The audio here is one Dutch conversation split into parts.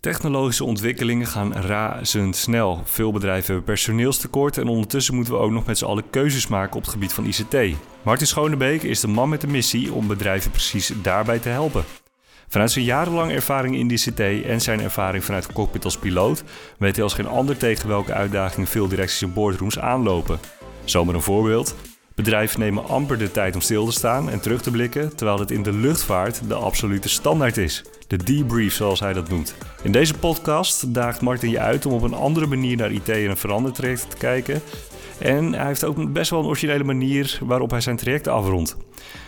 Technologische ontwikkelingen gaan razendsnel. Veel bedrijven hebben personeelstekort en ondertussen moeten we ook nog met z'n allen keuzes maken op het gebied van ICT. Martin Schonebeek is de man met de missie om bedrijven precies daarbij te helpen. Vanuit zijn jarenlange ervaring in ICT en zijn ervaring vanuit cockpit als piloot weet hij als geen ander tegen welke uitdagingen veel directies en boardrooms aanlopen. Zomaar een voorbeeld. Bedrijven nemen amper de tijd om stil te staan en terug te blikken, terwijl het in de luchtvaart de absolute standaard is. De debrief, zoals hij dat noemt. In deze podcast daagt Martin je uit om op een andere manier naar IT en een te kijken. En hij heeft ook best wel een originele manier waarop hij zijn trajecten afrondt.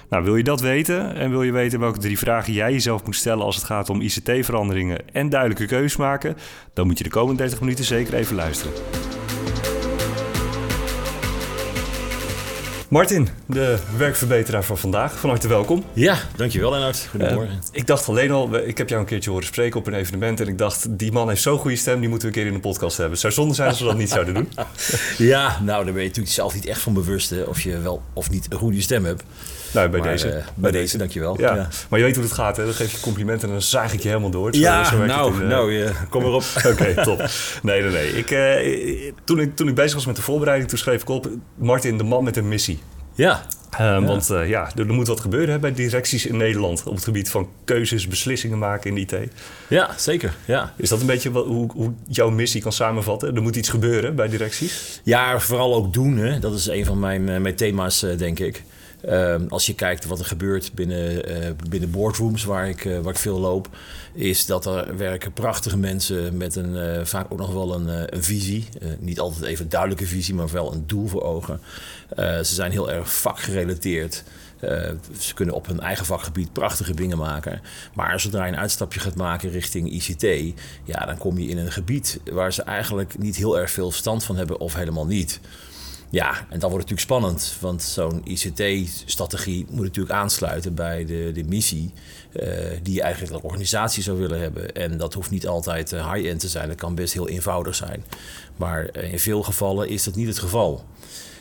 Nou, wil je dat weten en wil je weten welke drie vragen jij jezelf moet stellen als het gaat om ICT-veranderingen en duidelijke keuzes maken, dan moet je de komende 30 minuten zeker even luisteren. Martin, de werkverbeteraar van vandaag. Van harte welkom. Ja, dankjewel Lennart. Goedemorgen. Uh, ik dacht alleen al, ik heb jou een keertje horen spreken op een evenement... en ik dacht, die man heeft zo'n goede stem, die moeten we een keer in de podcast hebben. Het zou zonde zijn als we dat niet zouden doen. ja, nou, daar ben je natuurlijk zelf niet echt van bewust... of je wel of niet een goede stem hebt. Nou, bij deze. Uh, bij, bij deze, deze, dankjewel. Ja. ja. Maar je weet hoe het gaat, hè? Dan geef je complimenten en dan zaag ik je helemaal door. Zo, ja, zo nou, in, uh... nou kom erop. Oké, top. Nee, nee, nee. Ik, toen, ik, toen ik bezig was met de voorbereiding, toen schreef ik op... Martin, de man met een missie. Ja. Um, ja. Want uh, ja, er, er, moet wat gebeuren hè, bij directies in Nederland op het gebied van keuzes, beslissingen maken in IT. Ja, zeker. Ja. Is dat een beetje wat, hoe, hoe jouw missie kan samenvatten? Er moet iets gebeuren bij directies? Ja, vooral ook doen. Hè. Dat is een van mijn, uh, mijn thema's, denk ik. Um, als je kijkt wat er gebeurt binnen, uh, binnen boardrooms waar ik, uh, waar ik veel loop, is dat er werken prachtige mensen met een, uh, vaak ook nog wel een, een visie. niet altijd even een duidelijke visie, maar wel een doel voor ogen. ze zijn heel erg vakgerelateerd. ze kunnen op hun eigen vakgebied prachtige dingen maken. Maar zodra je een uitstapje gaat maken richting ICT, ja, dan kom je in een gebied waar ze eigenlijk niet heel erg veel verstand van hebben of helemaal niet. Ja, en dan wordt natuurlijk spannend, want zo'n ICT-strategie moet natuurlijk aansluiten bij de, de missie uh, die je eigenlijk als organisatie zou willen hebben. En dat hoeft niet altijd high-end te zijn, dat kan best heel eenvoudig zijn. Maar in veel gevallen is dat niet het geval.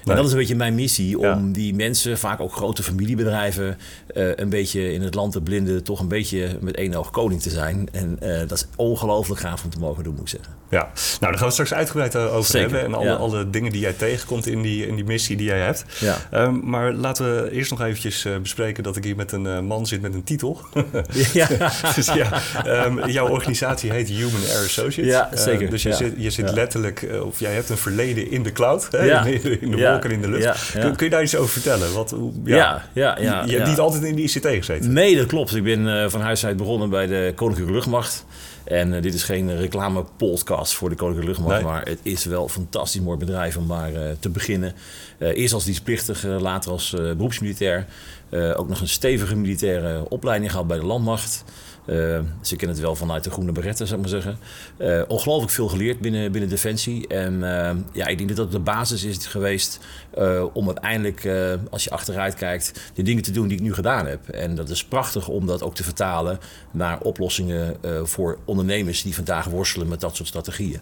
En dat is een beetje mijn missie, om ja. die mensen, vaak ook grote familiebedrijven, uh, een beetje in het land te blinden, toch een beetje met één oog koning te zijn. En uh, dat is ongelooflijk gaaf om te mogen doen, moet ik zeggen. Ja, nou daar gaan we straks uitgebreid over Zeker. hebben. En alle, ja. alle dingen die jij tegenkomt in die, in die missie die jij hebt. Ja. Um, maar laten we eerst nog eventjes bespreken dat ik hier met een man zit met een titel. ja. dus ja, um, jouw organisatie heet Human Air Associates. Ja, zeker. dus je zit, je zit letterlijk, of jij hebt een verleden in de cloud, hè? Ja. in de, in de wolken in de lucht. Kun, kun, je daar iets over vertellen? Wat, ja, ja, ja. Je, hebt niet altijd in de ICT gezeten. Nee, dat klopt. Ik ben uh, van huis uit begonnen bij de Koninklijke Luchtmacht. En uh, dit is geen reclame-podcast voor de Koninklijke Luchtmacht, nee. maar het is wel een fantastisch mooi bedrijf om maar uh, te beginnen. Uh, eerst als dienstplichtige, later als beroepsmilitair. ook nog een stevige militaire opleiding gehad bij de Landmacht. Uh, ze kennen het wel vanuit de groene beretten, zou ik maar zeggen. Uh, ongelooflijk veel geleerd binnen, binnen Defensie. En uh, ja, ik denk dat dat de basis is geweest om uiteindelijk, als je achteruit kijkt, de dingen te doen die ik nu gedaan heb. En dat is prachtig om dat ook te vertalen naar oplossingen voor ondernemers die vandaag worstelen met dat soort strategieën.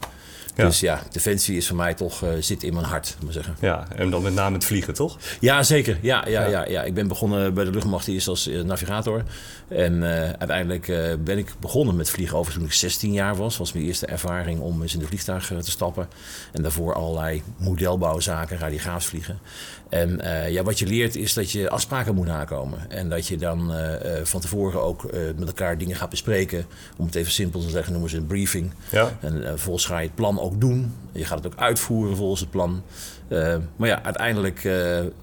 Ja. Dus ja, defensie is voor mij toch, uh, zit in mijn hart, moet zeggen. Ja, en dan met name het vliegen, toch? Ja, zeker. Ja, ja, ja. ja, ja. Ik ben begonnen bij de luchtmacht eerst als uh, navigator. En uh, uiteindelijk ben ik begonnen met vliegen over toen ik 16 jaar was. was mijn eerste ervaring om eens in de vliegtuig te stappen. En daarvoor allerlei modelbouwzaken, radiograafsvliegen. En uh, ja, wat je leert is dat je afspraken moet nakomen. En dat je dan uh, van tevoren ook uh, met elkaar dingen gaat bespreken. Om het even simpel te zeggen, noemen ze een briefing. Ja. En vervolgens ga je het plan ook doen. Je gaat het ook uitvoeren volgens het plan. maar ja, uiteindelijk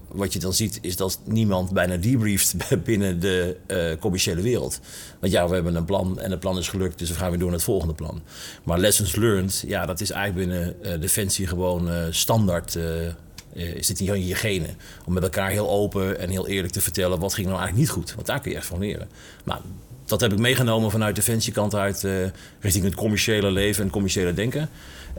wat je dan ziet is dat niemand bijna debrieft binnen de commerciële wereld. Want ja, we hebben een plan en het plan is gelukt, dus we gaan weer door naar het volgende plan. Maar lessons learned, ja, dat is eigenlijk binnen Defensie gewoon standaard uh, zit niet in je genen. Om met elkaar heel open en heel eerlijk te vertellen wat ging nou eigenlijk niet goed. Want daar kun je echt van leren. Nou, dat heb ik meegenomen vanuit de defensiekant uit uh, richting het commerciële leven en commerciële denken.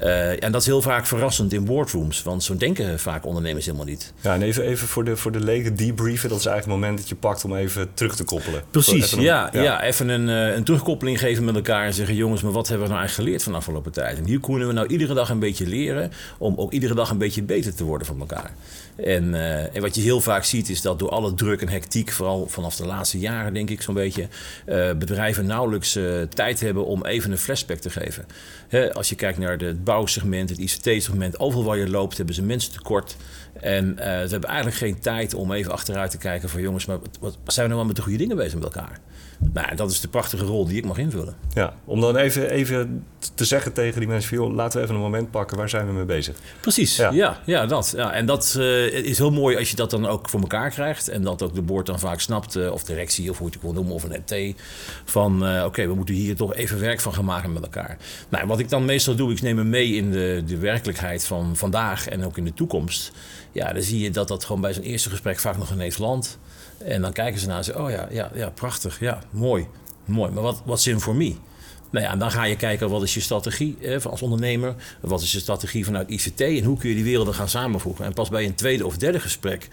Uh, en dat is heel vaak verrassend in boardrooms, want zo denken vaak ondernemers helemaal niet. Ja, en even, even voor de, voor de leken, debriefen, dat is eigenlijk het moment dat je pakt om even terug te koppelen. Precies, een, ja, ja, ja. even een, uh, een terugkoppeling geven met elkaar en zeggen: jongens, maar wat hebben we nou eigenlijk geleerd van de afgelopen tijd? En hier kunnen we nou iedere dag een beetje leren om ook iedere dag een beetje beter te worden van elkaar. En, uh, en wat je heel vaak ziet is dat door alle druk en hectiek, vooral vanaf de laatste jaren denk ik zo'n beetje, uh, bedrijven nauwelijks uh, tijd hebben om even een flashback te geven. Als je kijkt naar het bouwsegment, het ICT-segment, overal waar je loopt hebben ze mensen tekort. En ze hebben eigenlijk geen tijd om even achteruit te kijken van jongens, maar wat, wat zijn we nou wel met de goede dingen bezig met elkaar? Nou, dat is de prachtige rol die ik mag invullen. Ja, om dan even, even te zeggen tegen die mensen: joh, laten we even een moment pakken, waar zijn we mee bezig? Precies, ja, ja, ja dat. Ja. En dat uh, is heel mooi als je dat dan ook voor elkaar krijgt. En dat ook de boord dan vaak snapt, uh, of directie, of hoe je het wil noemen, of een MT. Van uh, oké, we moeten hier toch even werk van gaan maken met elkaar. Nou, wat ik dan meestal doe, ik neem hem mee in de, de werkelijkheid van vandaag en ook in de toekomst. Ja, dan zie je dat dat gewoon bij zo'n eerste gesprek vaak nog ineens landt. En dan kijken ze naar en oh ja, ja, ja, prachtig, ja, mooi, mooi. Maar wat, wat in voor me? Nou ja, dan ga je kijken wat is je strategie als ondernemer. Wat is je strategie vanuit ICT en hoe kun je die werelden gaan samenvoegen. En pas bij een tweede of derde gesprek,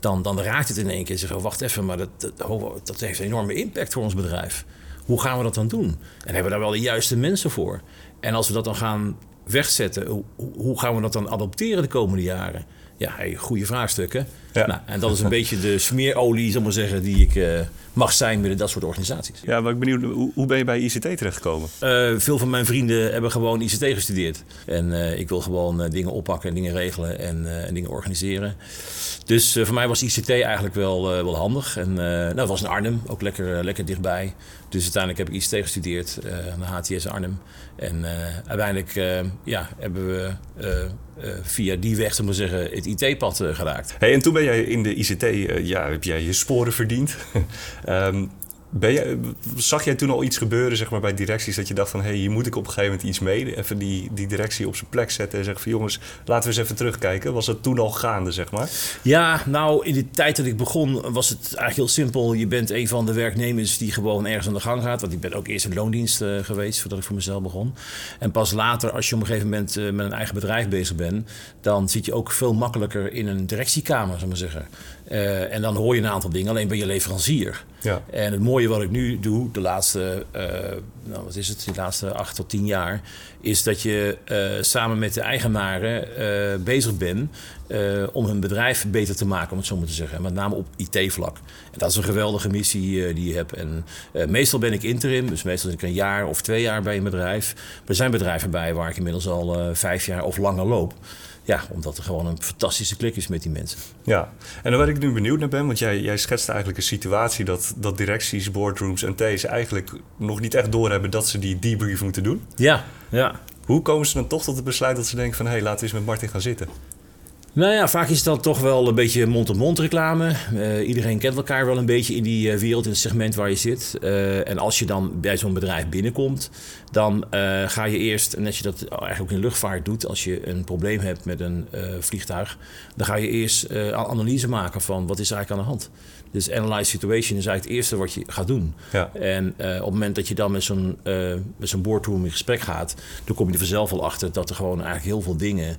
dan, dan raakt het in één keer. Zeggen, oh, wacht even, maar dat, dat, oh, dat heeft een enorme impact voor ons bedrijf. Hoe gaan we dat dan doen? En hebben we daar wel de juiste mensen voor? En als we dat dan gaan wegzetten, hoe, hoe gaan we dat dan adopteren de komende jaren? Ja, hey, goede vraagstukken. Ja. Nou, en dat is een beetje de smeerolie, zal maar zeggen, die ik uh, mag zijn binnen dat soort organisaties. Ja, maar ik ben benieuwd, hoe, hoe ben je bij ICT terechtgekomen? Uh, veel van mijn vrienden hebben gewoon ICT gestudeerd. En uh, ik wil gewoon dingen oppakken en dingen regelen en, en dingen organiseren. Dus voor mij was ICT eigenlijk wel, wel handig. En nou, het was in Arnhem, ook lekker, lekker dichtbij. Dus uiteindelijk heb ik ICT gestudeerd aan de HTS Arnhem. En uiteindelijk ja, hebben we via die weg, we zeggen, het IT-pad geraakt. Hey, en toen ben jij in de ICT, ja, heb jij je sporen verdiend. um, Zag jij toen al iets gebeuren zeg maar, bij directies dat je dacht van hé, hey, hier moet ik op een gegeven moment iets mee? Even die, die directie op zijn plek zetten en zeggen van jongens, laten we eens even terugkijken. Was dat toen al gaande, zeg maar? Ja, nou, in de tijd dat ik begon was het eigenlijk heel simpel. Je bent een van de werknemers die gewoon ergens aan de gang gaat. Want ik ben ook eerst in loondienst uh, geweest voordat ik voor mezelf begon. En pas later, als je op een gegeven moment uh, met een eigen bedrijf bezig bent, dan zit je ook veel makkelijker in een directiekamer, zal maar zeggen. Uh, en dan hoor je een aantal dingen, alleen ben je leverancier. Ja. En het mooie wat ik nu doe, de laatste, uh, nou, wat is het, de laatste acht tot tien jaar, is dat je uh, samen met de eigenaren bezig bent om hun bedrijf beter te maken, om het zo maar te zeggen. Met name op IT-vlak. En dat is een geweldige missie die je hebt. En meestal ben ik interim, dus meestal zit ik een jaar of twee jaar bij een bedrijf. Er zijn bedrijven bij waar ik inmiddels al vijf jaar of langer loop. Ja, omdat er gewoon een fantastische klik is met die mensen. Ja, en dan waar ik nu benieuwd naar ben, want jij, jij schetst eigenlijk een situatie dat, dat directies, boardrooms en T's eigenlijk nog niet echt doorhebben dat ze die debrief moeten doen. Ja, ja. Hoe komen ze dan toch tot het besluit dat ze denken van hé, hey, laten we eens met Martin gaan zitten? Nou ja, vaak is het dan toch wel een beetje mond-op-mond reclame. Uh, iedereen kent elkaar wel een beetje in die uh, wereld, in het segment waar je zit. Uh, en als je dan bij zo'n bedrijf binnenkomt, dan ga je eerst, net je dat eigenlijk ook in luchtvaart doet, als je een probleem hebt met een vliegtuig, dan ga je eerst een analyse maken van wat is er eigenlijk aan de hand. Dus analyze situation is eigenlijk het eerste wat je gaat doen. Ja. En op het moment dat je dan met zo'n met zo'n boardroom in gesprek gaat, dan kom je er vanzelf al achter dat er gewoon eigenlijk heel veel dingen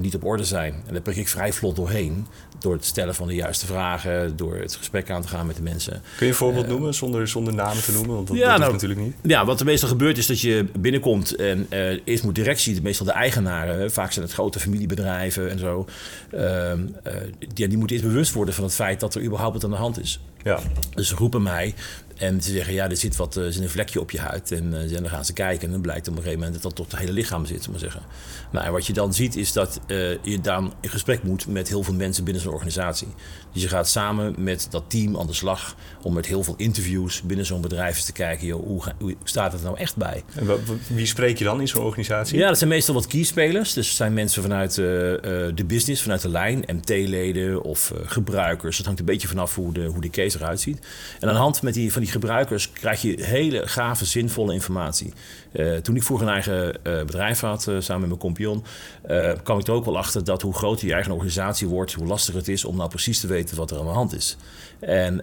niet op orde zijn. En daar prik ik vrij vlot doorheen. Door het stellen van de juiste vragen, door het gesprek aan te gaan met de mensen. Kun je een voorbeeld noemen zonder, zonder namen te noemen? Want dat, ja, dat nou, natuurlijk niet. Ja, wat er meestal gebeurt is dat je binnenkomt en eerst moet directie, meestal de eigenaren, vaak zijn het grote familiebedrijven en zo, ehm, die, die moeten eerst bewust worden van het feit dat er überhaupt wat aan de hand is. Ja. Dus roepen mij en ze zeggen, ja, er zit, wat, er zit een vlekje op je huid. En, uh, dan gaan ze kijken en dan blijkt op een gegeven moment dat dat tot het hele lichaam zit, maar zeggen. Nou, en wat je dan ziet is dat uh, je dan in gesprek moet met heel veel mensen binnen zo'n organisatie. Dus je gaat samen met dat team aan de slag om met heel veel interviews binnen zo'n bedrijf te kijken, joh, hoe, hoe, staat het nou echt bij? En wie spreek je dan in zo'n organisatie? Ja, dat zijn meestal wat keyspelers. Dus het zijn mensen vanuit uh, de business, vanuit de lijn, MT-leden of gebruikers. Dat hangt een beetje vanaf hoe de, hoe de case eruit ziet. En aan de hand met die, van die gebruikers krijg je hele gave, zinvolle informatie. Uh, toen ik vroeger een eigen uh, bedrijf had, uh, samen met mijn kompion, kwam ik er ook wel achter dat hoe groter je eigen organisatie wordt, hoe lastiger het is om nou precies te weten wat er aan de hand is. En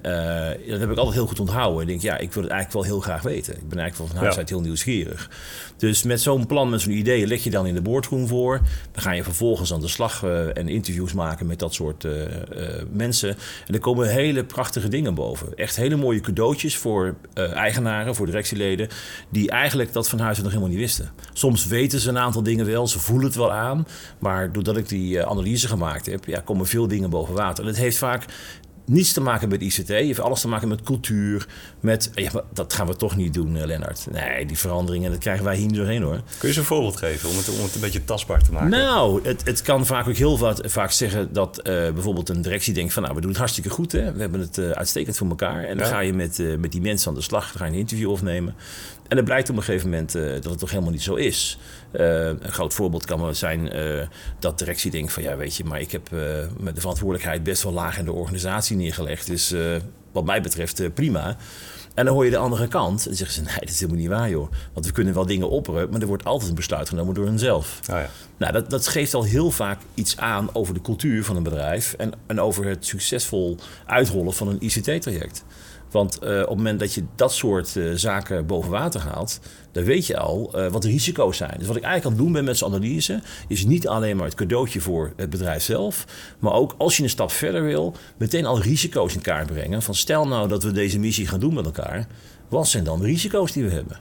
dat heb ik altijd heel goed onthouden. Ik denk, ja, ik wil het eigenlijk wel heel graag weten. Ik ben eigenlijk wel van huis uit heel nieuwsgierig. Dus met zo'n plan, met zo'n idee, leg je dan in de boardroom voor. Dan ga je vervolgens aan de slag en interviews maken met dat soort mensen. En er komen hele prachtige dingen boven. Echt hele mooie cadeautjes voor eigenaren, voor directieleden, die eigenlijk dat van huis nog helemaal niet wisten. Soms weten ze een aantal dingen wel, ze voelen het wel aan. Maar doordat ik die uh, analyse gemaakt heb, ja, komen veel dingen boven water. En het heeft vaak niets te maken met ICT. Je heeft alles te maken met cultuur. Met, ja, dat gaan we toch niet doen, uh, Lennart. Nee, die veranderingen, dat krijgen wij hier niet doorheen hoor. Kun je ze een voorbeeld geven om het, om het een beetje tastbaar te maken? Nou, het, het kan vaak ook heel vaak, vaak zeggen dat uh, bijvoorbeeld een directie denkt van... nou, we doen het hartstikke goed, hè? we hebben het uh, uitstekend voor elkaar. En dan ga je met, met die mensen aan de slag, dan ga je een interview opnemen. En dan blijkt op een gegeven moment dat het toch helemaal niet zo is. een groot voorbeeld kan wel zijn dat de directie denkt van... ja, weet je, maar ik heb met de verantwoordelijkheid best wel laag in de organisatie neergelegd. Dus uh, wat mij betreft uh, prima. En dan hoor je de andere kant. En dan zeggen ze, nee, dat is helemaal niet waar, joh. Want we kunnen wel dingen opperen, maar er wordt altijd een besluit genomen door hunzelf. Oh ja. Nou, dat, dat geeft al heel vaak iets aan over de cultuur van een bedrijf... en, en over het succesvol uitrollen van een ICT-traject. Want uh, op het moment dat je dat soort uh, zaken boven water haalt, dan weet je al uh, wat de risico's zijn. Dus wat ik eigenlijk aan het doen ben met zijn analyse, is niet alleen maar het cadeautje voor het bedrijf zelf, maar ook als je een stap verder wil, meteen al risico's in kaart brengen. Van stel nou dat we deze missie gaan doen met elkaar, wat zijn dan de risico's die we hebben?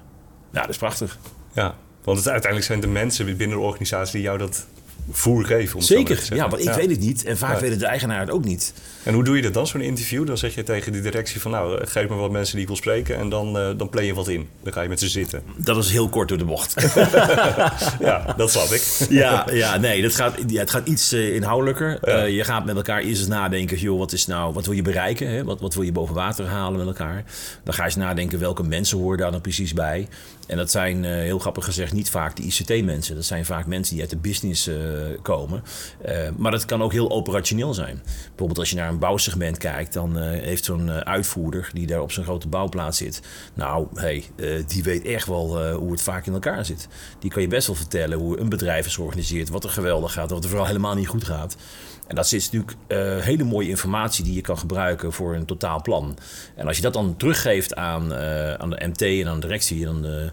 Nou, dat is prachtig. Ja, want uiteindelijk zijn de mensen binnen de organisatie die jou dat voer geven. Om Zeker, ja, want ik weet het niet en vaak ja. weet de eigenaar het ook niet. En hoe doe je dat dan, zo'n interview? Dan zeg je tegen die directie van nou, eh, geef me wat mensen die ik wil spreken en dan, uh, dan play je wat in. Dan ga je met ze zitten. Dat is heel kort door de bocht. ja, dat snap ik. ja, ja, nee, dat gaat, ja, het gaat iets uh, inhoudelijker. Ja. Uh, je gaat met elkaar eerst eens nadenken, joh, wat is nou, wat wil je bereiken? Hè? Wat, wat wil je boven water halen met elkaar? Dan ga je eens nadenken, welke mensen horen daar dan precies bij? En dat zijn, heel grappig gezegd, niet vaak de ICT-mensen. Dat zijn vaak mensen die uit de business komen. maar dat kan ook heel operationeel zijn. Bijvoorbeeld als je naar een bouwsegment kijkt, dan heeft zo'n uitvoerder die daar op zijn grote bouwplaats zit. Nou, hey, die weet echt wel hoe het vaak in elkaar zit. Die kan je best wel vertellen hoe een bedrijf is georganiseerd, wat er geweldig gaat, wat er vooral helemaal niet goed gaat. En dat is natuurlijk hele mooie informatie die je kan gebruiken voor een totaal plan. En als je dat dan teruggeeft aan, aan de MT en aan de directie, dan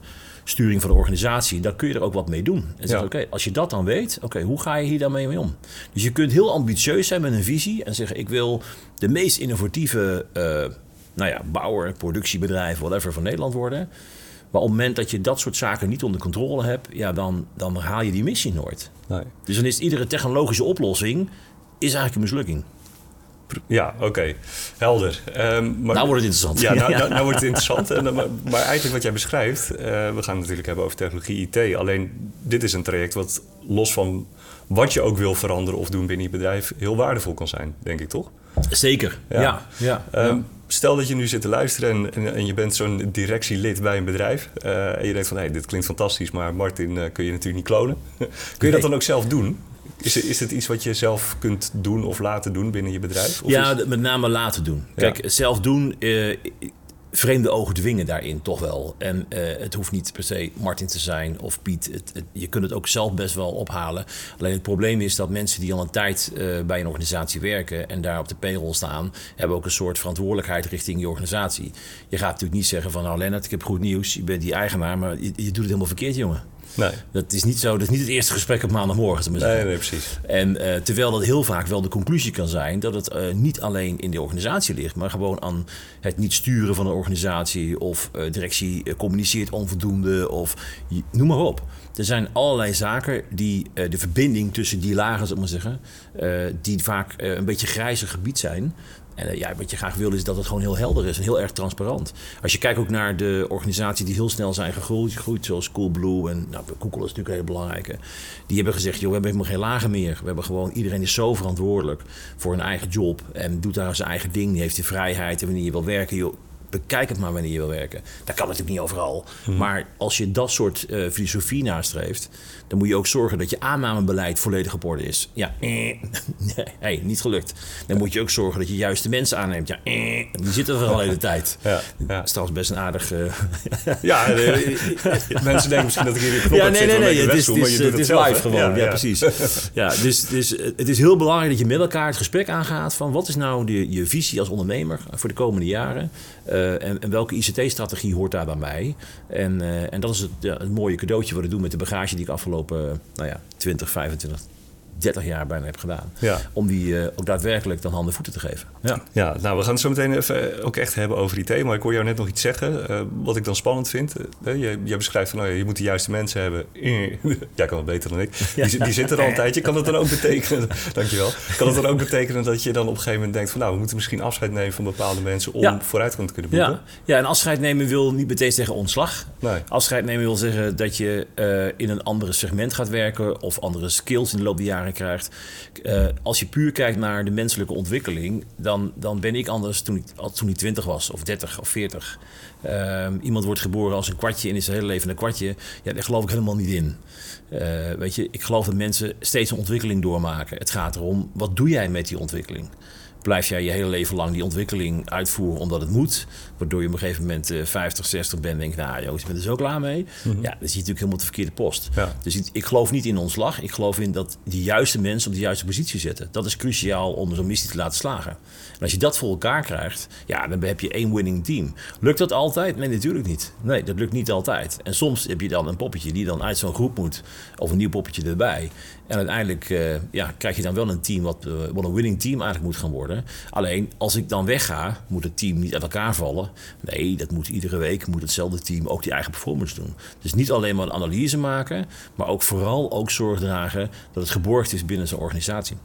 sturing van de organisatie, dan kun je er ook wat mee doen. En zeggen, oké, als je dat dan weet, oké, hoe ga je hier dan mee om? Dus je kunt heel ambitieus zijn met een visie en zeggen, ik wil de meest innovatieve uh, nou ja, bouwer, productiebedrijf, whatever van Nederland worden. Maar op het moment dat je dat soort zaken niet onder controle hebt, ja, dan, dan haal je die missie nooit. Nee. Dus dan is iedere technologische oplossing is eigenlijk een mislukking. Ja, oké. Helder. Um, maar, nou wordt het interessant. Ja, nou, nou, nou wordt het interessant. En, maar, maar, eigenlijk wat jij beschrijft... Uh, we gaan het natuurlijk hebben over technologie IT. Alleen dit is een traject wat los van wat je ook wil veranderen of doen binnen je bedrijf... heel waardevol kan zijn, denk ik toch? Zeker, ja. ja, ja, um, Stel dat je nu zit te luisteren en, en, en je bent zo'n directielid bij een bedrijf... Uh, en je denkt van, hé, hey, dit klinkt fantastisch... maar Martin uh, kun je natuurlijk niet klonen. kun je nee. dat dan ook zelf doen? Is het, is het iets wat je zelf kunt doen of laten doen binnen je bedrijf? Of ja, is... met name laten doen. Kijk, zelf doen, uh, vreemde ogen dwingen daarin toch wel. En uh, het hoeft niet per se Martin te zijn of Piet. Het, het, je kunt het ook zelf best wel ophalen. Alleen het probleem is dat mensen die al een tijd uh, bij een organisatie werken en daar op de payroll staan, hebben ook een soort verantwoordelijkheid richting je organisatie. Je gaat natuurlijk niet zeggen van nou Lennart, ik heb goed nieuws, je bent die eigenaar, maar je, je doet het helemaal verkeerd, jongen. Nee. Dat is niet zo. Dat is niet het eerste gesprek op maandagmorgen. Nee, nee, precies. En uh, terwijl dat heel vaak wel de conclusie kan zijn dat het uh, niet alleen in de organisatie ligt, maar gewoon aan het niet sturen van de organisatie of uh, directie communiceert onvoldoende of noem maar op. Er zijn allerlei zaken die de verbinding tussen die lagen, ik maar zeggen, die vaak een beetje grijzer gebied zijn. En uh, ja, wat je graag wil is dat het gewoon heel helder is en heel erg transparant. Als je kijkt ook naar de organisaties die heel snel zijn gegroeid, zoals Coolblue en nou, Google is natuurlijk een hele belangrijke. Die hebben gezegd, joh, we hebben helemaal geen lagen meer. We hebben gewoon, iedereen is zo verantwoordelijk voor een eigen job en doet daar zijn eigen ding. Die heeft de vrijheid en wanneer je wil werken, joh, bekijk het maar wanneer je wil werken. Dat kan natuurlijk niet overal. Hmm. Maar als je dat soort uh, filosofie nastreeft, dan moet je ook zorgen dat je aannamebeleid volledig op orde is. Ja, eh, nee, hey, niet gelukt. Dan moet je ook zorgen dat je juist de mensen aanneemt. Ja, eh, die zitten er al de hele tijd. Ja, ja. Dat is trouwens best een aardig... Uh... ja, mensen denken misschien dat ik hier een knop ja, nee, nee, nee, het is, het is, het is live gewoon. Ja, ja, precies. ja, dus, dus het is heel belangrijk dat je met elkaar het gesprek aangaat van wat is nou de, je visie als ondernemer voor de komende jaren. Uh, en, en, welke ICT-strategie hoort daar bij? En, uh, en dat is het, mooie cadeautje wat ik doe met de bagage die ik afgelopen nou ja, 20, 25 30 jaar bijna heb gedaan. Ja. Om die ook daadwerkelijk dan handen en voeten te geven. Ja. ja, nou we gaan het zo meteen even ook echt hebben over IT. Maar ik hoor jou net nog iets zeggen, wat ik dan spannend vind. je, je beschrijft van, nou, je moet de juiste mensen hebben. Jij kan het beter dan ik. Die, die zitten er al een tijdje. Kan dat dan ook betekenen, dankjewel. Kan dat dan ook betekenen dat je dan op een gegeven moment denkt van, nou, we moeten misschien afscheid nemen van bepaalde mensen om ja. vooruitgang te kunnen boeken? Ja. ja, en afscheid nemen wil niet meteen zeggen ontslag. Nee. Afscheid nemen wil zeggen dat je uh, in een andere segment gaat werken of andere skills in de loop der jaren krijgt. Uh, als je puur kijkt naar de menselijke ontwikkeling, dan, dan ben ik anders toen ik, toen ik 20 was of 30 of 40. Uh, iemand wordt geboren als een kwartje en is zijn hele leven een kwartje. Ja, daar geloof ik helemaal niet in. Uh, weet je, ik geloof dat mensen steeds een ontwikkeling doormaken. Het gaat erom, wat doe jij met die ontwikkeling? Blijf jij je hele leven lang die ontwikkeling uitvoeren omdat het moet. Waardoor je op een gegeven moment uh, 50, 60 bent en denkt, nou jongens, ik ben er zo klaar mee. Mm -hmm. Ja, dan zie je natuurlijk helemaal de verkeerde post. Ja. Dus ik, ik, geloof niet in ontslag. Ik geloof in dat die juiste mensen op de juiste positie zetten. Dat is cruciaal om zo'n missie te laten slagen. En als je dat voor elkaar krijgt, ja, dan heb je één winning team. Lukt dat altijd? Nee, natuurlijk niet. Nee, dat lukt niet altijd. En soms heb je dan een poppetje die dan uit zo'n groep moet, of een nieuw poppetje erbij. En uiteindelijk uh, ja, krijg je dan wel een team wat, uh, wat een winning team eigenlijk moet gaan Alleen als ik dan wegga, moet het team niet uit elkaar vallen. Nee, dat moet iedere week moet hetzelfde team ook die eigen performance doen. Dus niet alleen maar een analyse maken, maar ook vooral ook zorg dragen dat het geborgd is binnen zijn organisatie.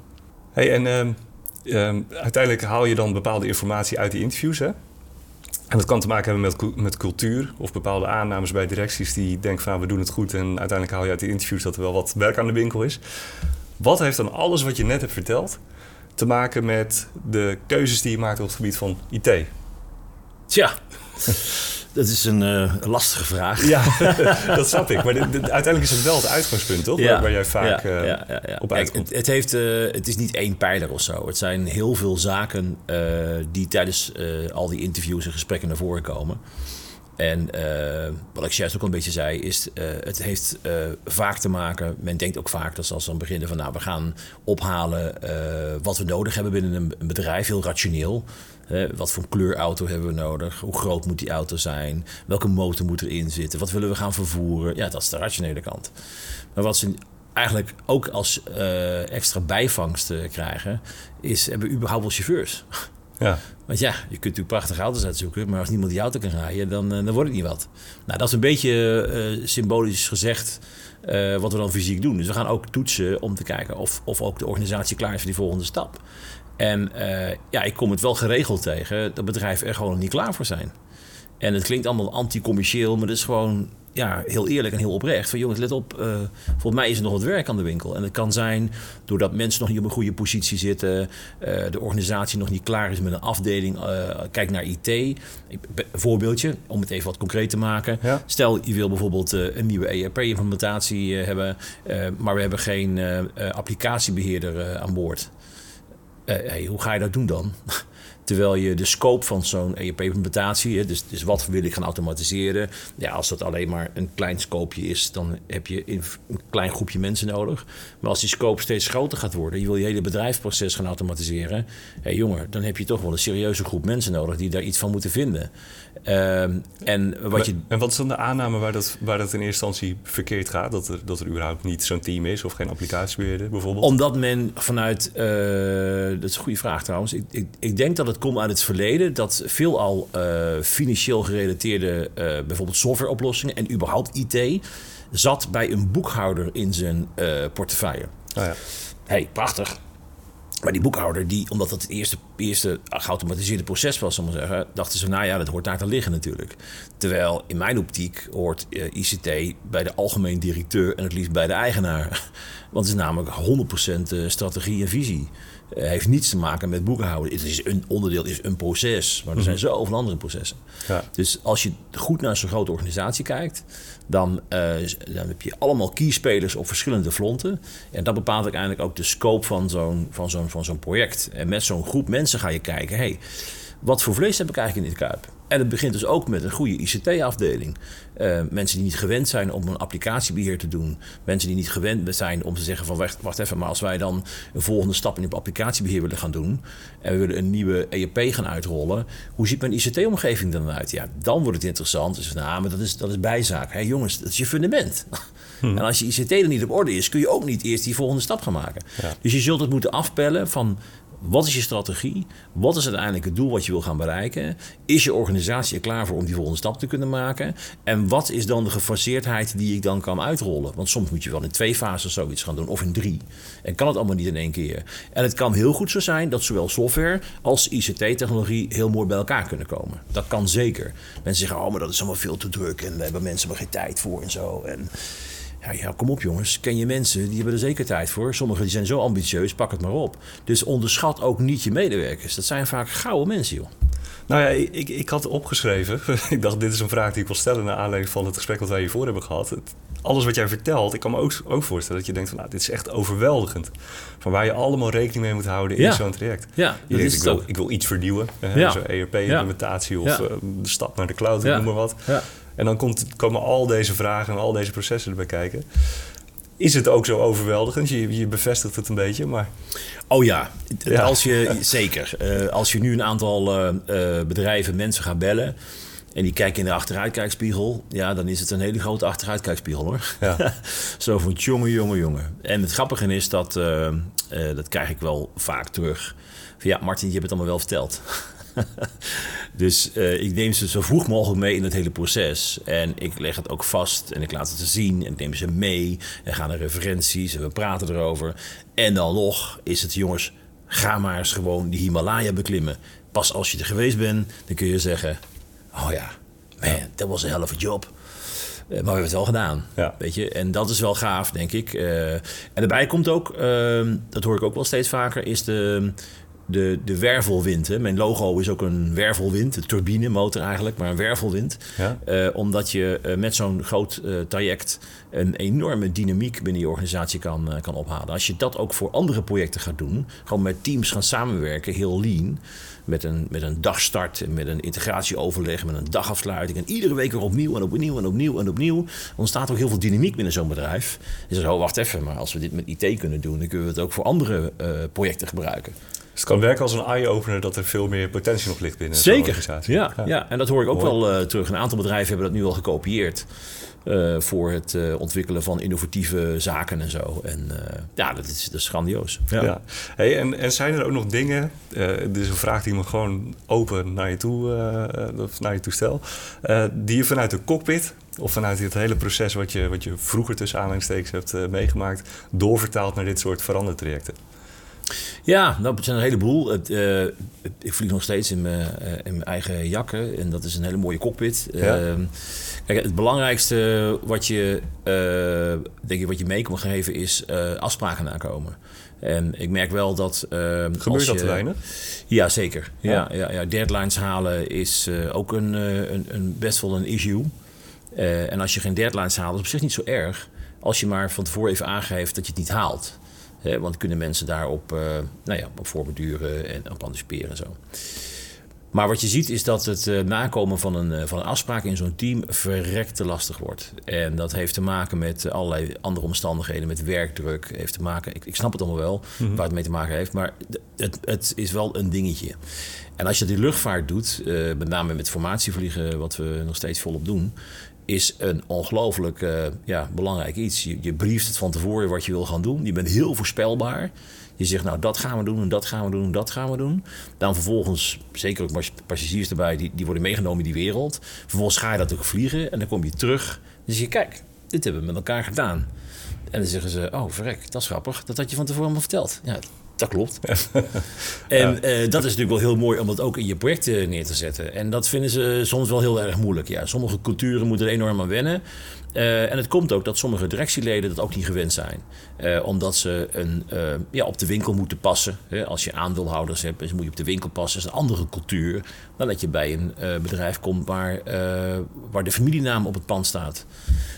Hey, en uh, uiteindelijk haal je dan bepaalde informatie uit die interviews, hè? En dat kan te maken hebben met, met cultuur of bepaalde aannames bij directies die denken van we doen het goed en uiteindelijk haal je uit die interviews dat er wel wat werk aan de winkel is. Wat heeft dan alles wat je net hebt verteld te maken met de keuzes die je maakt op het gebied van IT? Tja, dat is een uh, lastige vraag. Ja, dat snap ik. Maar uiteindelijk is het wel het uitgangspunt, toch? Ja, waar, jij vaak ja, ja, uh, op uitkomt. Het, het, heeft, uh, het is niet één pijler of zo. Het zijn heel veel zaken die tijdens al die interviews en gesprekken naar voren komen. En wat ik juist ook al een beetje zei, is het heeft vaak te maken. Men denkt ook vaak dat als dan beginnen van nou, we gaan ophalen wat we nodig hebben binnen een, bedrijf, heel rationeel wat voor kleurauto hebben we nodig? Hoe groot moet die auto zijn? Welke motor moet erin zitten? Wat willen we gaan vervoeren? Ja, dat is de rationele kant. Maar wat ze eigenlijk ook als extra bijvangst krijgen, is hebben we überhaupt wel chauffeurs? Ja. Want ja, je kunt natuurlijk prachtige auto's uitzoeken, maar als niemand die auto kan rijden, dan, uh, dan wordt het niet wat. Nou, dat is een beetje symbolisch gezegd wat we dan fysiek doen. Dus we gaan ook toetsen om te kijken of, of ook de organisatie klaar is voor die volgende stap. En ja, ik kom het wel geregeld tegen dat bedrijven er gewoon niet klaar voor zijn. En het klinkt allemaal anti-commercieel, maar dat is gewoon ja, heel eerlijk en heel oprecht. Van jongens, let op, uh, volgens mij is er nog wat werk aan de winkel. En het kan zijn doordat mensen nog niet op een goede positie zitten, uh, de organisatie nog niet klaar is met een afdeling. kijk naar IT. Een voorbeeldje, om het even wat concreet te maken. Ja. Stel, je wil bijvoorbeeld een nieuwe ERP-implementatie hebben, maar we hebben geen applicatiebeheerder aan boord. Hey, hoe ga je dat doen dan? Terwijl je de scope van zo'n ERP-implementatie, dus, dus wat wil ik gaan automatiseren, ja, als dat alleen maar een klein scopeje is, dan heb je een klein groepje mensen nodig. Maar als die scope steeds groter gaat worden, je wil je hele bedrijfsproces gaan automatiseren, hé hey, jongen, dan heb je toch wel een serieuze groep mensen nodig die daar iets van moeten vinden. Um, en, wat je... en wat is dan de aanname waar dat, waar dat in eerste instantie verkeerd gaat? Dat er, dat er überhaupt niet zo'n team is of geen applicatiebeheerder bijvoorbeeld? Omdat men vanuit, uh, dat is een goede vraag trouwens, ik, ik, ik denk dat het komt uit het verleden dat veelal uh, financieel gerelateerde uh, bijvoorbeeld softwareoplossingen en überhaupt IT zat bij een boekhouder in zijn uh, portefeuille. Oh ja. Hey, prachtig. Maar die boekhouder, die, omdat dat het eerste, eerste geautomatiseerde proces was, zal maar zeggen, dachten ze, nou ja, dat hoort daar te liggen natuurlijk. Terwijl in mijn optiek hoort uh, ICT bij de algemeen directeur en het liefst bij de eigenaar. Want het is namelijk 100% strategie en visie. Uh, heeft niets te maken met boekhouden. Het is een onderdeel, is een proces. Maar er zijn mhm. zoveel andere processen. Ja. Dus als je goed naar zo'n grote organisatie kijkt, dan, uh, dan heb je allemaal keyspelers op verschillende fronten. En dat bepaalt uiteindelijk ook de scope van zo'n, van zo'n, van zo'n project. En met zo'n groep mensen ga je kijken, hey, wat voor vlees heb ik eigenlijk in dit kuip? En het begint dus ook met een goede ICT-afdeling. Uh, mensen die niet gewend zijn om een applicatiebeheer te doen. Mensen die niet gewend zijn om te zeggen van wacht, wacht even, maar als wij dan een volgende stap in het applicatiebeheer willen gaan doen en we willen een nieuwe ERP gaan uitrollen, hoe ziet mijn ICT-omgeving dan uit? Ja, dan wordt het interessant. Dus nou, maar dat is, dat is bijzaak. Hé hey, jongens, dat is je fundament. En als je ICT er niet op orde is, kun je ook niet eerst die volgende stap gaan maken. Dus je zult het moeten afpellen van wat is je strategie? Wat is uiteindelijk het doel wat je wil gaan bereiken? Is je organisatie er klaar voor om die volgende stap te kunnen maken? En wat is dan de gefaseerdheid die ik dan kan uitrollen? Want soms moet je wel in twee fases zoiets gaan doen, of in drie. En kan het allemaal niet in één keer. En het kan heel goed zo zijn dat zowel software als ICT-technologie heel mooi bij elkaar kunnen komen. Dat kan zeker. Mensen zeggen, oh, maar dat is allemaal veel te druk en daar hebben mensen maar geen tijd voor en zo. En ja, ja, kom op jongens. Ken je mensen, die hebben er zeker tijd voor. Sommigen die zijn zo ambitieus, pak het maar op. Dus onderschat ook niet je medewerkers. Dat zijn vaak gouden mensen, joh. Nou ja, ik, ik had opgeschreven. ik dacht, dit is een vraag die ik wil stellen... naar aanleiding van het gesprek wat wij hiervoor hebben gehad. alles wat jij vertelt, ik kan me ook, ook voorstellen... dat je denkt van, nou, dit is echt overweldigend. Van waar je allemaal rekening mee moet houden in zo'n traject. Ja, je denkt, ik wil, ik wil iets vernieuwen. ja. Zo'n ERP-implementatie of uh, de stap naar de cloud, noem maar wat. Ja. En dan komt, komen al deze vragen en al deze processen erbij kijken. Is het ook zo overweldigend? Je, je bevestigt het een beetje, maar... Oh ja, Als je, zeker. Uh, als je nu een aantal uh, bedrijven, mensen gaat bellen... en die kijken in de achteruitkijkspiegel... ja, dan is het een hele grote achteruitkijkspiegel, hoor. Ja. zo van jongen, jongen, jongen. En het grappige is dat... dat krijg ik wel vaak terug... Van, ja, Martin, je hebt het allemaal wel verteld. dus uh, ik neem ze zo vroeg mogelijk mee in het hele proces. En ik leg het ook vast en ik laat het ze zien en ik neem ze mee. En gaan naar referenties en we praten erover. En dan nog is het, jongens, ga maar eens gewoon die Himalaya beklimmen. Pas als je er geweest bent, dan kun je zeggen... Oh ja, man, dat was een helft job. Uh, maar we hebben het wel gedaan. Ja. Weet je? En dat is wel gaaf, denk ik. Uh, en daarbij komt ook, uh, dat hoor ik ook wel steeds vaker, is de, de, de wervelwind. Hè. Mijn logo is ook een wervelwind, een turbinemotor eigenlijk, maar een wervelwind. Ja? Uh, omdat je uh, met zo'n groot uh, traject een enorme dynamiek binnen je organisatie kan, kan ophalen. Als je dat ook voor andere projecten gaat doen, gewoon met teams gaan samenwerken, heel lean, met een, met een dagstart en met een integratieoverleg, met een dagafsluiting en iedere week weer opnieuw en opnieuw en opnieuw en opnieuw, ontstaat ook heel veel dynamiek binnen zo'n bedrijf. Zegt, oh wacht even, maar als we dit met IT kunnen doen, dan kunnen we het ook voor andere projecten gebruiken. Dus het kan werken als een eye-opener dat er veel meer potentie nog ligt binnen Zeker. organisatie. Ja, ja, ja. en dat hoor ik ook wel uh, terug. Een aantal bedrijven hebben dat nu al gekopieerd. Uh, voor het uh, ontwikkelen van innovatieve zaken en zo. En ja, dat is, dat is grandioos. Ja. ja. Hey, en, en zijn er ook nog dingen, dit is een vraag die me gewoon open naar je toe, naar je toe stel, die je vanuit de cockpit of vanuit het hele proces wat je, wat je vroeger tussen aanhalingstekens hebt meegemaakt, doorvertaald naar dit soort verandertrajecten? Ja, nou, het zijn een heleboel. Het, uh, ik vlieg nog steeds in mijn, uh, in mijn eigen jakken en dat is een hele mooie cockpit. Ja. Uh, kijk, het belangrijkste wat je, eh, denk ik, wat je mee kan geven is afspraken nakomen. En ik merk wel dat. Gebeurt dat te weinig? Ja, zeker. Ja. Ja, ja, Deadlines halen is ook een, een, een, best wel een issue. en als je geen deadlines haalt, is op zich niet zo erg. Als je maar van tevoren even aangeeft dat je het niet haalt want kunnen mensen daarop uh, nou ja, op voorbeduren en op anticiperen en zo. Maar wat je ziet is dat het uh, nakomen van een, uh, van een afspraak in zo'n team verrekte lastig wordt. En dat heeft te maken met allerlei andere omstandigheden, met werkdruk. Heeft te maken, ik, ik snap het allemaal wel, mm waar het mee te maken heeft. Maar het, het is wel een dingetje. En als je die luchtvaart doet, met name met formatievliegen, wat we nog steeds volop doen, is een ongelooflijk uh, ja, belangrijk iets. Je, je brieft het van tevoren wat je wil gaan doen. Je bent heel voorspelbaar. Je zegt, nou, dat gaan we doen en dat gaan we doen en dat gaan we doen. Dan vervolgens, zeker ook passagiers erbij, die, die worden meegenomen in die wereld. Vervolgens ga je dat ook vliegen en dan kom je terug. Dan zeg je, kijk, dit hebben we met elkaar gedaan. En dan zeggen ze, oh, verrek, dat is grappig. Dat had je van tevoren allemaal verteld. Ja, dat klopt. en uh, dat is natuurlijk wel heel mooi om dat ook in je projecten neer te zetten. En dat vinden ze soms wel heel erg moeilijk. Ja, sommige culturen moeten er enorm aan wennen. Uh, en het komt ook dat sommige directieleden dat ook niet gewend zijn. Uh, omdat ze een, ja, op de winkel moeten passen. Hè. Als je aandeelhouders hebt, dan moet je op de winkel passen. Dat is een andere cultuur dan dat je bij een bedrijf komt waar, waar de familienaam op het pand staat.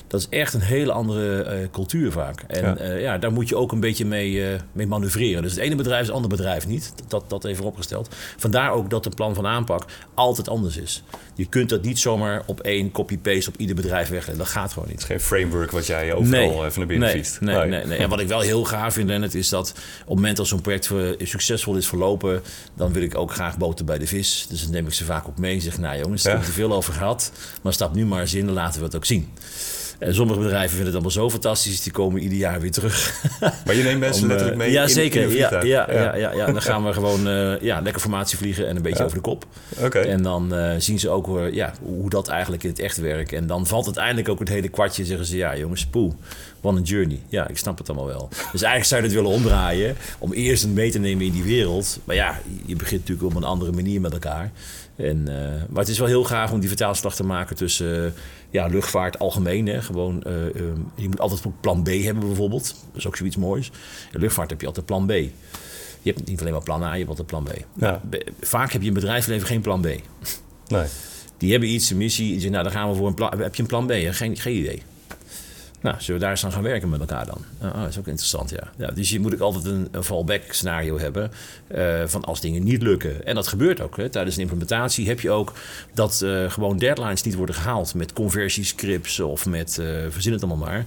Dat is echt een hele andere cultuur vaak. En ja. Ja. daar moet je ook een beetje mee, mee manoeuvreren. Dus het ene bedrijf is het andere bedrijf niet. Dat, dat even opgesteld. Vandaar ook dat de plan van aanpak altijd anders is. Je kunt dat niet zomaar op één copy-paste op ieder bedrijf wegleggen. Dat gaat gewoon niet. Geen framework wat jij overal nee, even naar binnen nee, fietst. Nee, nee, nee. En wat ik wel heel gaaf vind, Lennart, is dat op het moment dat zo'n project succesvol is verlopen, dan wil ik ook graag boter bij de vis. Dus dan neem ik ze vaak ook mee en zeg, nou jongens, daar ja. hebben we te veel over gehad. Maar stap nu maar eens in, dan laten we het ook zien. En sommige bedrijven vinden het allemaal zo fantastisch, die komen ieder jaar weer terug. Maar je neemt mensen Om, eh, letterlijk mee Ja, in- zeker. in ja, ja, ja. Ja, ja, Dan gaan we gewoon eh, ja, lekker formatie vliegen en een beetje Ja. over de kop. Oké. En dan eh, zien ze ook eh, ja, hoe dat eigenlijk in het echt werkt. En dan valt uiteindelijk ook het hele kwartje. Zeggen ze, ja jongens, what a journey. Ja, ik snap het allemaal wel. Dus eigenlijk zou je het willen omdraaien. Om eerst een mee te nemen in die wereld. Maar ja, je begint natuurlijk op een andere manier met elkaar. En, eh, maar het is wel heel gaaf om die vertaalslag te maken tussen eh, ja, luchtvaart algemeen. Hè. Gewoon, eh, eh, je moet altijd plan B hebben bijvoorbeeld. Dat is ook zoiets moois. In luchtvaart heb je altijd plan B. Je hebt niet alleen maar plan A, je hebt altijd plan B. Ja. Vaak heb je in bedrijfsleven geen plan B. Nee. Die hebben iets, een missie. Die zeggen, nou, dan gaan we voor een plan. Heb je een plan B? Geen, geen idee. Nou, zullen we daar eens aan gaan werken met elkaar dan? Ah, ah, dat is ook interessant, ja. ja dus je moet ook altijd een, een fallback scenario hebben eh, van als dingen niet lukken. En dat gebeurt ook. Hè. Tijdens een implementatie heb je ook dat eh, gewoon deadlines niet worden gehaald met conversiescripts of met, eh verzin het allemaal maar.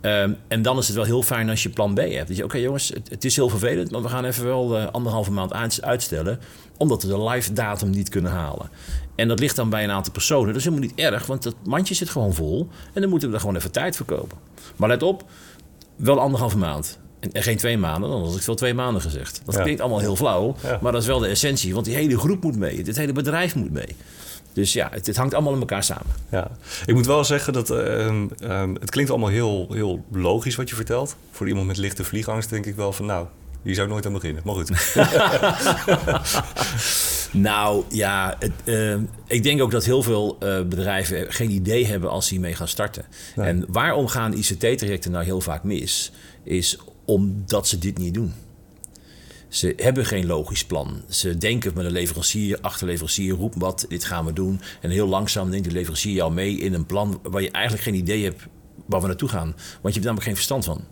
Ehm, en dan is het wel heel fijn als je plan B hebt. Dat je, oké jongens, het, is heel vervelend, maar we gaan even wel eh, anderhalve maand uit- uitstellen, omdat we de live datum niet kunnen halen. En dat ligt dan bij een aantal personen. Dat is helemaal niet erg, want dat mandje zit gewoon vol. En dan moeten we er gewoon even tijd voor kopen. Maar let op, wel anderhalve maand. En en geen twee maanden, dan had ik veel twee maanden gezegd. Dat Ja. klinkt allemaal heel flauw, Ja. maar dat is wel de essentie. Want die hele groep moet mee, dit hele bedrijf moet mee. Dus ja, het, het hangt allemaal in elkaar samen. Ja, ik moet wel zeggen dat ehm, ehm, het klinkt allemaal heel, heel logisch wat je vertelt. Voor iemand met lichte vliegangst denk ik wel van nou, hier zou ik nooit aan beginnen. Maar goed. Nou ja, het, eh, ik denk ook dat heel veel eh, bedrijven geen idee hebben als ze hiermee gaan starten. Nee. En waarom gaan ICT-trajecten nou heel vaak mis? Is omdat ze dit niet doen. Ze hebben geen logisch plan. Ze denken met een leverancier, achterleverancier, roep wat, dit gaan we doen. En heel langzaam neemt de leverancier jou mee in een plan waar je eigenlijk geen idee hebt waar we naartoe gaan. Want je hebt namelijk geen verstand van.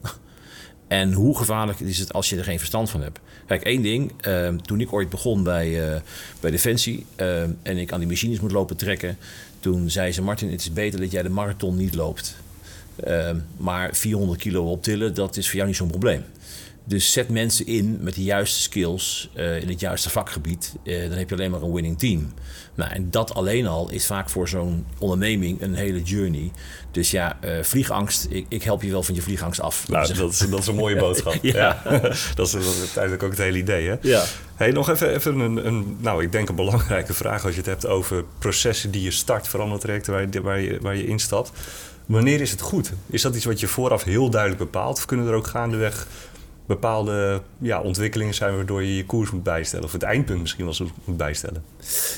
En hoe gevaarlijk is het als je er geen verstand van hebt? Kijk, één ding. eh, toen ik ooit begon bij, eh, bij Defensie eh, en ik aan die machines moet lopen trekken... toen zei ze, Martin, het is beter dat jij de marathon niet loopt. Eh, maar 400 kilo optillen, dat is voor jou niet zo'n probleem. Dus zet mensen in met de juiste skills eh, in het juiste vakgebied. eh, dan heb je alleen maar een winning team. Nou, en dat alleen al is vaak voor zo'n onderneming een hele journey. Dus ja, eh, vliegangst. Ik, ik help je wel van je vliegangst af. nou, dat is, dat is een mooie boodschap. Ja. Ja. dat, is, dat is uiteindelijk ook het hele idee. Hè? Ja. Hey, nog even, even een, een, nou, ik denk een belangrijke vraag als je het hebt over processen die je start, verandertrajecten waar je, waar, je, waar je instapt. Wanneer is het goed? Is dat iets wat je vooraf heel duidelijk bepaalt? Of kunnen er ook gaandeweg bepaalde ja, ontwikkelingen zijn waardoor je je koers moet bijstellen? Of het eindpunt misschien wel moet bijstellen?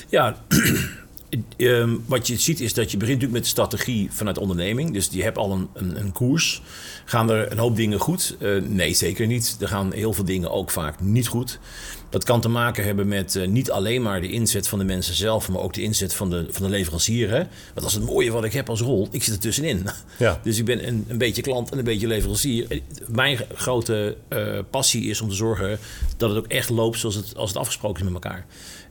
Ja, ehm, wat je ziet is dat je begint natuurlijk met de strategie vanuit de onderneming. Dus je hebt al een, een, een koers. Gaan er een hoop dingen goed? Eh, nee, zeker niet. Er gaan heel veel dingen ook vaak niet goed. Dat kan te maken hebben met eh, niet alleen maar de inzet van de mensen zelf, maar ook de inzet van de, van de leverancier. Hè? Want dat is het mooie wat ik heb als rol. Ik zit er tussenin. Ja. Dus ik ben een, een beetje klant en een beetje leverancier. En Mijn grote eh, passie is om te zorgen dat het ook echt loopt zoals het, als het afgesproken is met elkaar.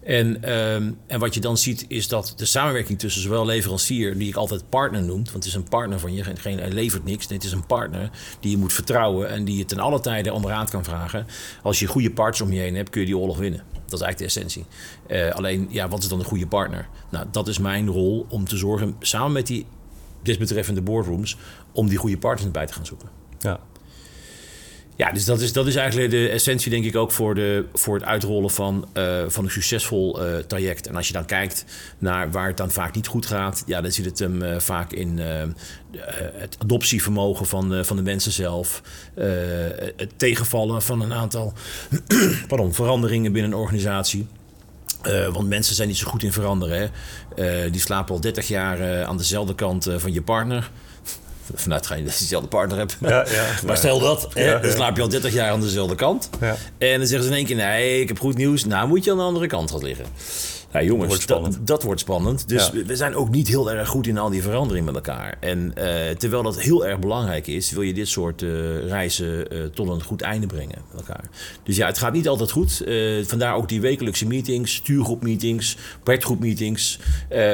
En, ehm, en wat je dan ziet is dat de samenwerking tussen zowel leverancier, die ik altijd partner noem, want het is een partner van je, geen, hij levert niks. Het is een partner die je moet vertrouwen en die je ten alle tijde om raad kan vragen. Als je goede partners om je heen hebt, kun je die oorlog winnen. Dat is eigenlijk de essentie. Eh, alleen, ja, wat is dan een goede partner? Nou, dat is mijn rol om te zorgen, samen met die desbetreffende boardrooms, om die goede partners bij te gaan zoeken. Ja. Ja, dus dat is, dat is eigenlijk de essentie, denk ik, ook voor, de, voor het uitrollen van, eh, van een succesvol eh, traject. En als je dan kijkt naar waar het dan vaak niet goed gaat, ja, dan zit het hem eh, vaak in het adoptievermogen van, van de mensen zelf, het tegenvallen van een aantal pardon, veranderingen binnen een organisatie. Want mensen zijn niet zo goed in veranderen. Hè? Die slapen al 30 jaar aan dezelfde kant van je partner. Vanuit ga je dat je dezelfde partner hebt. Ja, ja. Maar stel dat, hè, dan slaap je al 30 jaar aan dezelfde kant. Ja. En dan zeggen ze in één keer: nee, ik heb goed nieuws. Nou moet je aan de andere kant gaan liggen. Ja, jongens, Wordt dat, spannend. dat wordt spannend. Dus Ja. we- zijn ook niet heel erg goed in al die verandering met elkaar. En eh, terwijl dat heel erg belangrijk is, wil je dit soort eh, reizen eh, tot een goed einde brengen met elkaar. Dus ja, het gaat niet altijd goed. Vandaar ook die wekelijkse meetings, stuurgroepmeetings, projectgroepmeetings.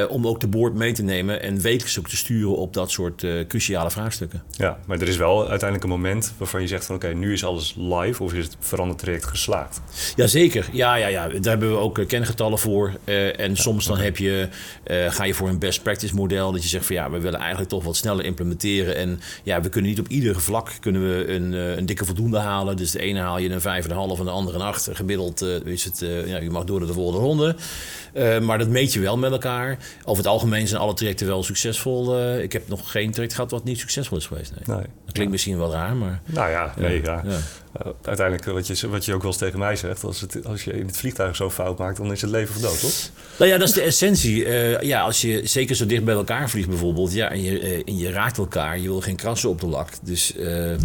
om ook de board mee te nemen en wekelijks ook te sturen op dat soort cruciale vraagstukken. ja, maar er is wel uiteindelijk een moment waarvan je zegt van oké, nu is alles live of is het veranderd traject geslaagd. Jazeker, ja, ja, ja. daar hebben we ook kengetallen voor. Eh, en soms dan heb je, eh, ga je voor een best practice model. Dat je zegt van ja, we willen eigenlijk toch wat sneller implementeren. En ja, we kunnen niet op ieder vlak kunnen we een, eh, een dikke voldoende halen. Dus de ene haal je een vijf en een half en de andere een acht. Gemiddeld is het, ja, je mag door naar de volgende ronde. Maar dat meet je wel met elkaar. Over het algemeen zijn alle trajecten wel succesvol. Ik heb nog geen traject gehad wat niet succesvol is geweest. Nee. Nee. Dat klinkt misschien wel raar, maar... Nou ja, nee, ja. Uh, uiteindelijk, wat je, wat je ook wel eens tegen mij zegt, als, het, als je in het vliegtuig zo fout maakt, dan is het leven of dood, toch? Nou ja, dat is de essentie. Uh, ja, als je zeker zo dicht bij elkaar vliegt bijvoorbeeld, ja, en je, uh, en je raakt elkaar, je wil geen krassen op de lak. Dus dat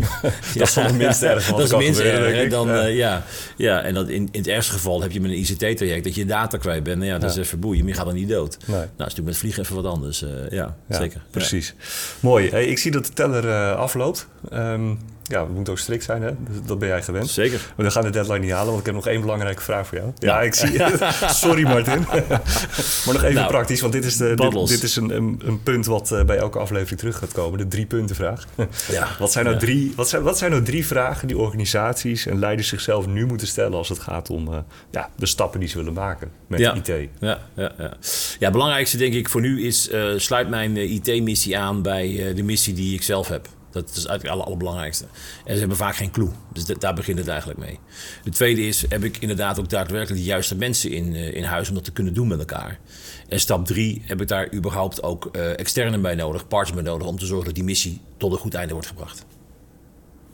ja, is het minst erg. Dat is het minst erg. Dan, ja. ja. Ja, en dat in, in het ergste geval heb je met een ICT-traject dat je data kwijt bent. Nou ja, dat is even boeien, maar je gaat dan niet dood. Nee. Nou, is natuurlijk met vliegen even wat anders. ja, zeker. Precies. Mooi. Hey, ik zie dat de teller afloopt. Um, ja, we moeten ook strikt zijn, hè? Dat ben jij gewend. Zeker. Maar we gaan de deadline niet halen, want ik heb nog één belangrijke vraag voor jou. Ja, ja ik zie Sorry, Martin. maar nog even nou, praktisch, want dit is, de, dit, dit, is een, een, een, punt wat uh, bij elke aflevering terug gaat komen. De drie punten vraag. ja. wat, zijn nou ja. drie, wat, zijn, wat zijn nou drie vragen die organisaties en leiders zichzelf nu moeten stellen als het gaat om uh, ja, de stappen die ze willen maken met ja. IT? Ja, ja, ja. ja, het belangrijkste denk ik voor nu is, uh, sluit mijn IT-missie aan bij de missie die ik zelf heb. Dat is eigenlijk het aller, allerbelangrijkste. En ze hebben vaak geen clue. Dus daar begint het eigenlijk mee. De tweede is, heb ik inderdaad ook daadwerkelijk de juiste mensen in, uh, in huis om dat te kunnen doen met elkaar. En stap drie, heb ik daar überhaupt ook uh, externen bij nodig, partners bij nodig... om te zorgen dat die missie tot een goed einde wordt gebracht.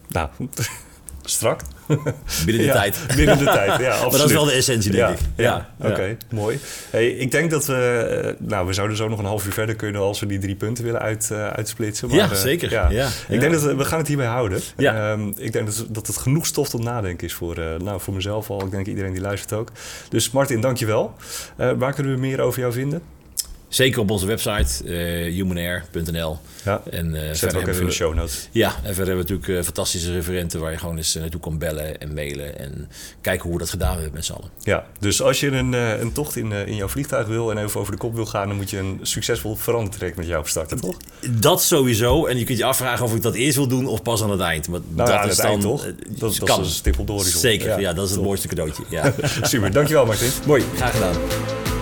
Nou, strak. Binnen de ja, tijd. Binnen de tijd, ja, absoluut. Maar dat is wel de essentie, denk ja, ik. Ja, ja. oké, okay, mooi. Hey, ik denk dat we... Nou, we zouden zo nog een half uur verder kunnen... als we die drie punten willen uit, uh, uitsplitsen. Maar, ja, zeker. Uh, ja. Ik denk dat we, we gaan het hierbij houden. Ja. Um, ik denk dat, dat het genoeg stof tot nadenken is voor, uh, nou, voor mezelf al. Ik denk iedereen die luistert ook. Dus Martin, dankjewel. waar kunnen we meer over jou vinden? Zeker op onze website, uh, humanair.nl. Ja, en, uh, zet ook even in de show notes. Ja, en verder hebben we natuurlijk uh, fantastische referenten... waar je gewoon eens naartoe kan bellen en mailen... en kijken hoe we dat gedaan hebben met z'n allen. Ja, dus als je een, een tocht in, in jouw vliegtuig wil... en even over de kop wil gaan... dan moet je een succesvol verandertraject met jou starten, toch? Dat sowieso. En je kunt je afvragen of ik dat eerst wil doen... of pas aan het eind. Maar nou, dat ja, is dan, eind, toch? Dat, dat is een stip op de horizon. Zeker, ja, ja dat is het mooiste cadeautje. Ja. Super, dankjewel Martin. Mooi, graag gedaan.